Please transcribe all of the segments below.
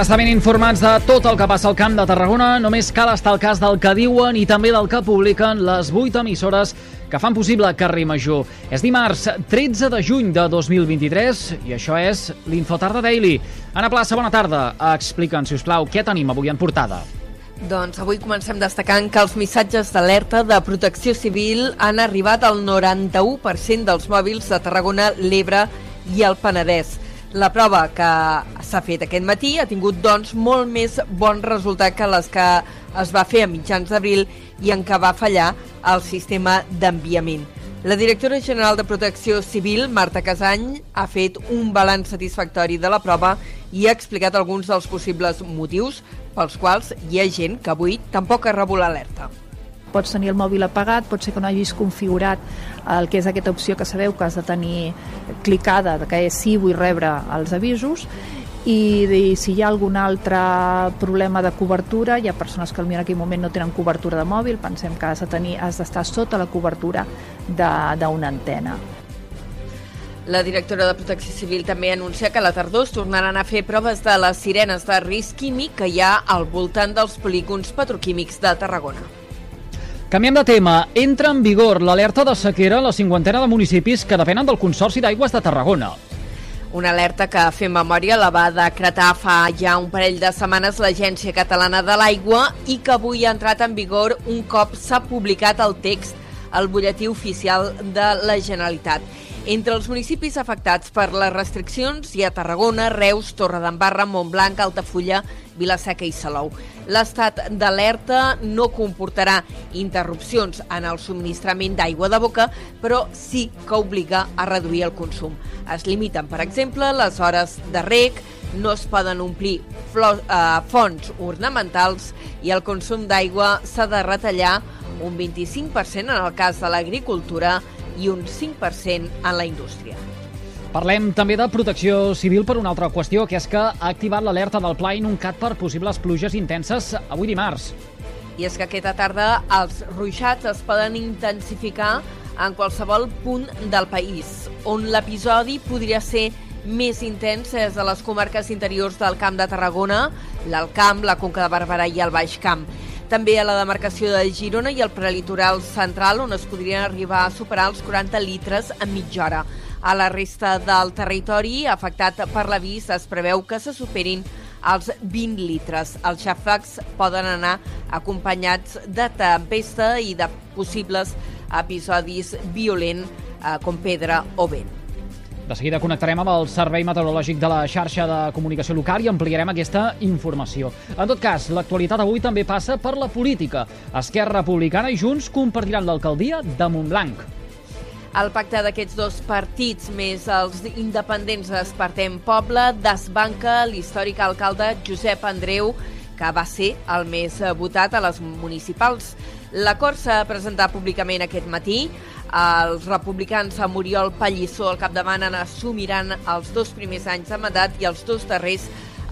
Estar ben informats de tot el que passa al Camp de Tarragona, només cal estar al cas del que diuen i també del que publiquen les 8 emissores que fan possible Carrer Major. És dimarts 13 de juny de 2023 i això és l'Infotarda Daily. Anna Plaça, bona tarda. Explica'ns, si us plau, què tenim avui en portada. Doncs avui comencem destacant que els missatges d'alerta de protecció civil han arribat al 91% dels mòbils de Tarragona, l'Ebre i el Penedès. La prova que s'ha fet aquest matí ha tingut, doncs, molt més bon resultat que les que es va fer a mitjans d'abril i en què va fallar el sistema d'enviament. La directora general de Protecció Civil, Marta Casany, ha fet un balanç satisfactori de la prova i ha explicat alguns dels possibles motius pels quals hi ha gent que avui tampoc ha rebut l'alerta pots tenir el mòbil apagat, pot ser que no hagis configurat el que és aquesta opció que sabeu que has de tenir clicada, que és sí, vull rebre els avisos, i, si hi ha algun altre problema de cobertura, hi ha persones que en aquell moment no tenen cobertura de mòbil, pensem que has de tenir, has d'estar sota la cobertura d'una antena. La directora de Protecció Civil també anuncia que a la tardor es tornaran a fer proves de les sirenes de risc químic que hi ha al voltant dels polígons petroquímics de Tarragona. Canviem de tema. Entra en vigor l'alerta de sequera a la cinquantena de municipis que depenen del Consorci d'Aigües de Tarragona. Una alerta que, fent memòria, la va decretar fa ja un parell de setmanes l'Agència Catalana de l'Aigua i que avui ha entrat en vigor un cop s'ha publicat el text al butlletí oficial de la Generalitat. Entre els municipis afectats per les restriccions hi ha Tarragona, Reus, Torredembarra, Montblanc, Altafulla, Vilaseca i Salou. L'estat d'alerta no comportarà interrupcions en el subministrament d'aigua de boca, però sí que obliga a reduir el consum. Es limiten, per exemple, les hores de rec, no es poden omplir flors, eh, fonts ornamentals i el consum d'aigua s'ha de retallar un 25% en el cas de l'agricultura i un 5% en la indústria. Parlem també de protecció civil per una altra qüestió, que és que ha activat l'alerta del Pla Inuncat per possibles pluges intenses avui dimarts. I és que aquesta tarda els ruixats es poden intensificar en qualsevol punt del país, on l'episodi podria ser més intens és a les comarques interiors del Camp de Tarragona, l'Alt Camp, la Conca de Barberà i el Baix Camp. També a la demarcació de Girona i el prelitoral central, on es podrien arribar a superar els 40 litres en mitja hora. A la resta del territori afectat per l'avís es preveu que se superin els 20 litres. Els xàfecs poden anar acompanyats de tempesta i de possibles episodis violents eh, com pedra o vent. De seguida connectarem amb el Servei Meteorològic de la xarxa de comunicació local i ampliarem aquesta informació. En tot cas, l'actualitat avui també passa per la política. Esquerra Republicana i Junts compartiran l'alcaldia de Montblanc. El pacte d'aquests dos partits, més els independents d'Espartem Poble, desbanca l'històric alcalde Josep Andreu, que va ser el més votat a les municipals. L'acord s'ha presentat públicament aquest matí. Els republicans amb Oriol Pallissó al capdavant assumiran els dos primers anys de mandat i els dos darrers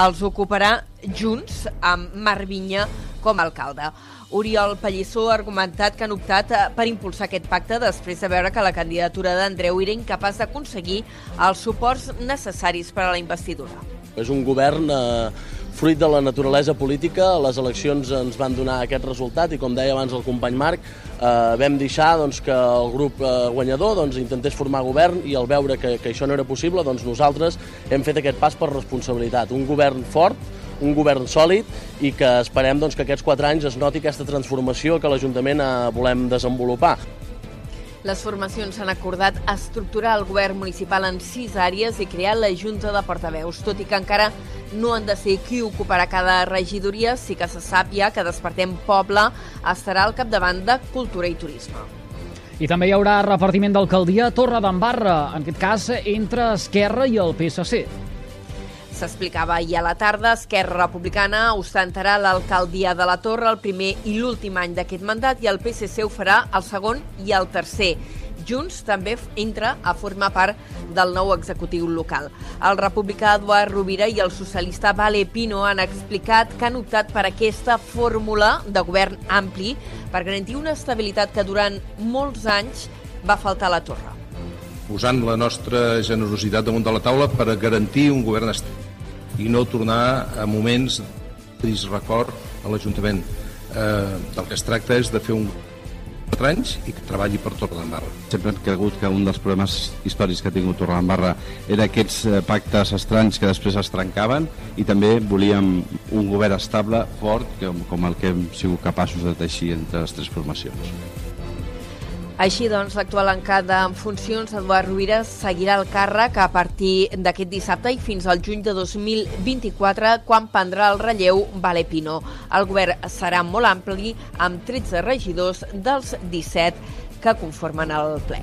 els ocuparà junts amb Marc Vinya com a alcalde. Oriol Pallissó ha argumentat que han optat eh, per impulsar aquest pacte després de veure que la candidatura d'Andreu era incapaç d'aconseguir els suports necessaris per a la investidura. És un govern eh, fruit de la naturalesa política, les eleccions ens van donar aquest resultat i com deia abans el company Marc, eh, vam deixar doncs, que el grup eh, guanyador doncs, intentés formar govern i al veure que, que això no era possible, doncs nosaltres hem fet aquest pas per responsabilitat. Un govern fort, un govern sòlid i que esperem doncs, que aquests quatre anys es noti aquesta transformació que l'Ajuntament eh, volem desenvolupar. Les formacions han acordat estructurar el govern municipal en sis àrees i crear la Junta de Portaveus, tot i que encara no han de ser qui ocuparà cada regidoria, sí que se sap ja que Despertem Poble estarà al capdavant de Cultura i Turisme. I també hi haurà repartiment d'alcaldia a Torre d'Embarra, en aquest cas entre Esquerra i el PSC. S'explicava ahir a la tarda, Esquerra Republicana ostentarà l'alcaldia de la Torre el primer i l'últim any d'aquest mandat i el PSC ho farà el segon i el tercer. Junts també entra a formar part del nou executiu local. El republicà Eduard Rovira i el socialista Vale Pino han explicat que han optat per aquesta fórmula de govern ampli per garantir una estabilitat que durant molts anys va faltar a la Torre posant la nostra generositat damunt de la taula per garantir un govern estable i no tornar a moments de record a l'Ajuntament. Eh, del que es tracta és de fer un 4 anys i que treballi per Torredembarra. Sempre hem cregut que un dels problemes històrics que ha tingut Torredembarra era aquests eh, pactes estranys que després es trencaven i també volíem un govern estable, fort, com el que hem sigut capaços de teixir entre les tres formacions. Així doncs, l'actual encada en funcions, Eduard Rovira, seguirà el càrrec a partir d'aquest dissabte i fins al juny de 2024, quan prendrà el relleu Vale Pino. El govern serà molt ampli, amb 13 regidors dels 17 que conformen el ple.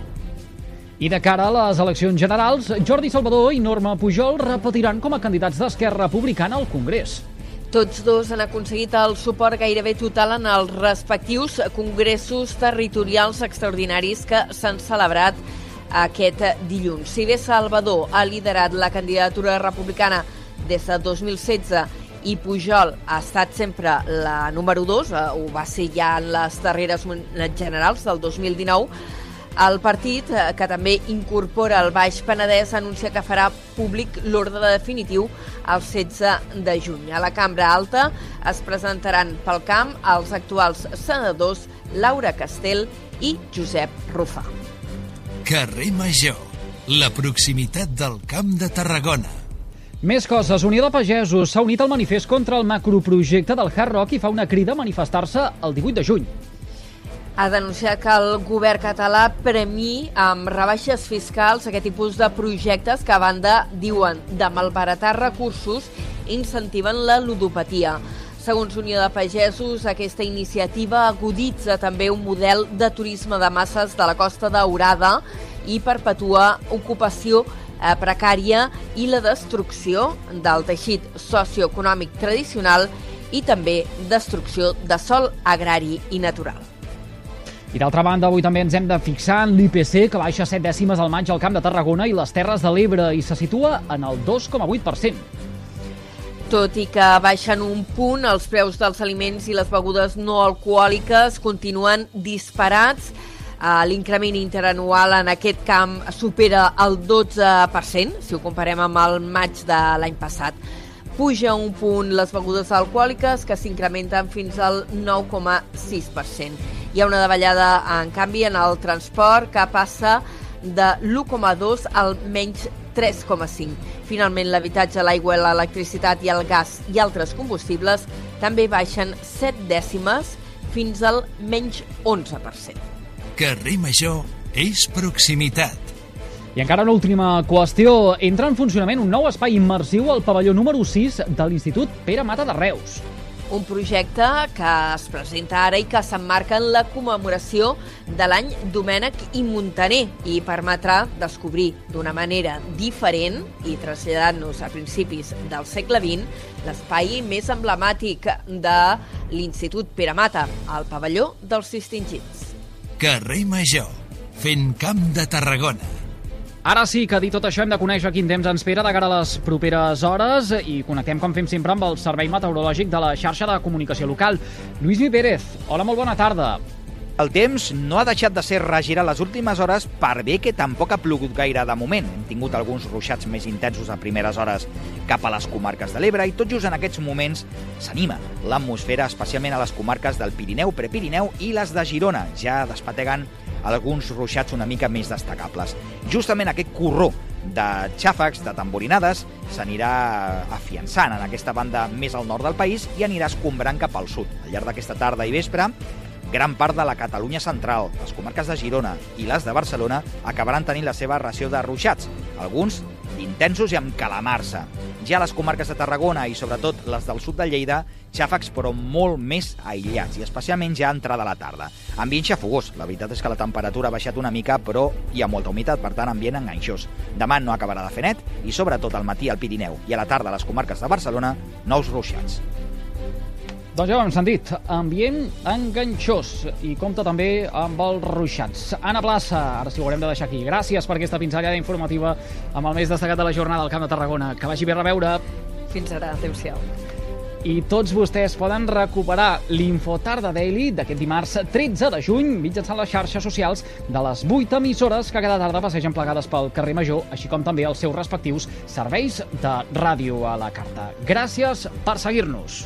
I de cara a les eleccions generals, Jordi Salvador i Norma Pujol repetiran com a candidats d'Esquerra Republicana al Congrés. Tots dos han aconseguit el suport gairebé total en els respectius congressos territorials extraordinaris que s'han celebrat aquest dilluns. Si bé Salvador ha liderat la candidatura republicana des de 2016 i Pujol ha estat sempre la número 2, eh, ho va ser ja en les darreres generals del 2019, el partit, eh, que també incorpora el Baix Penedès, anuncia que farà públic l'ordre definitiu el 16 de juny. A la Cambra Alta es presentaran pel camp els actuals senadors Laura Castell i Josep Rufà. Carrer Major, la proximitat del Camp de Tarragona. Més coses. Unió de Pagesos s'ha unit al manifest contra el macroprojecte del Hard Rock i fa una crida a manifestar-se el 18 de juny ha denunciat que el govern català premi amb rebaixes fiscals aquest tipus de projectes que a banda, diuen, de malbaratar recursos incentiven la ludopatia. Segons Unió de Pagesos, aquesta iniciativa aguditza també un model de turisme de masses de la Costa Daurada i perpetua ocupació eh, precària i la destrucció del teixit socioeconòmic tradicional i també destrucció de sol agrari i natural. I d'altra banda, avui també ens hem de fixar en l'IPC, que baixa 7 dècimes al maig al Camp de Tarragona i les Terres de l'Ebre i se situa en el 2,8%. Tot i que baixen un punt, els preus dels aliments i les begudes no alcohòliques continuen disparats. Uh, L'increment interanual en aquest camp supera el 12%, si ho comparem amb el maig de l'any passat. Puja un punt les begudes alcohòliques, que s'incrementen fins al 9,6%. Hi ha una davallada, en canvi, en el transport que passa de l'1,2 al menys 3,5. Finalment, l'habitatge, l'aigua, l'electricitat i el gas i altres combustibles també baixen 7 dècimes fins al menys 11%. Carrer Major és proximitat. I encara una última qüestió. Entra en funcionament un nou espai immersiu al pavelló número 6 de l'Institut Pere Mata de Reus un projecte que es presenta ara i que s'emmarca en la commemoració de l'any Domènec i Montaner i permetrà descobrir d'una manera diferent i traslladant-nos a principis del segle XX l'espai més emblemàtic de l'Institut Pere Mata, el pavelló dels distingits. Carrer Major, fent camp de Tarragona. Ara sí que dit tot això hem de conèixer quin temps ens espera de cara a les properes hores i connectem com fem sempre amb el Servei Meteorològic de la xarxa de comunicació local. Lluís Pérez, hola, molt bona tarda. El temps no ha deixat de ser regirat les últimes hores per bé que tampoc ha plogut gaire de moment. Hem tingut alguns ruixats més intensos a primeres hores cap a les comarques de l'Ebre i tot just en aquests moments s'anima l'atmosfera, especialment a les comarques del Pirineu, Prepirineu i les de Girona, ja despategant alguns ruixats una mica més destacables. Justament aquest corró de xàfecs, de tamborinades, s'anirà afiançant en aquesta banda més al nord del país i anirà escombrant cap al sud. Al llarg d'aquesta tarda i vespre, gran part de la Catalunya central, les comarques de Girona i les de Barcelona acabaran tenint la seva ració de ruixats, alguns intensos i amb calamarsa. Ja les comarques de Tarragona i sobretot les del sud de Lleida, xàfecs però molt més aïllats i especialment ja a entrada a la tarda. Ambient xafogós, la veritat és que la temperatura ha baixat una mica però hi ha molta humitat, per tant ambient enganxós. Demà no acabarà de fer net i sobretot al matí al Pirineu i a la tarda a les comarques de Barcelona, nous ruixats. Doncs ja ho hem sentit, ambient enganxós i compta també amb els ruixats. Anna Plaça, ara sí ho haurem de deixar aquí. Gràcies per aquesta pinzellada informativa amb el més destacat de la jornada al Camp de Tarragona. Que vagi bé a reveure. Fins ara, adeu-siau. i tots vostès poden recuperar l'Infotarda Daily d'aquest dimarts 13 de juny mitjançant les xarxes socials de les 8 emissores que cada tarda passegen plegades pel carrer Major, així com també els seus respectius serveis de ràdio a la carta. Gràcies per seguir-nos.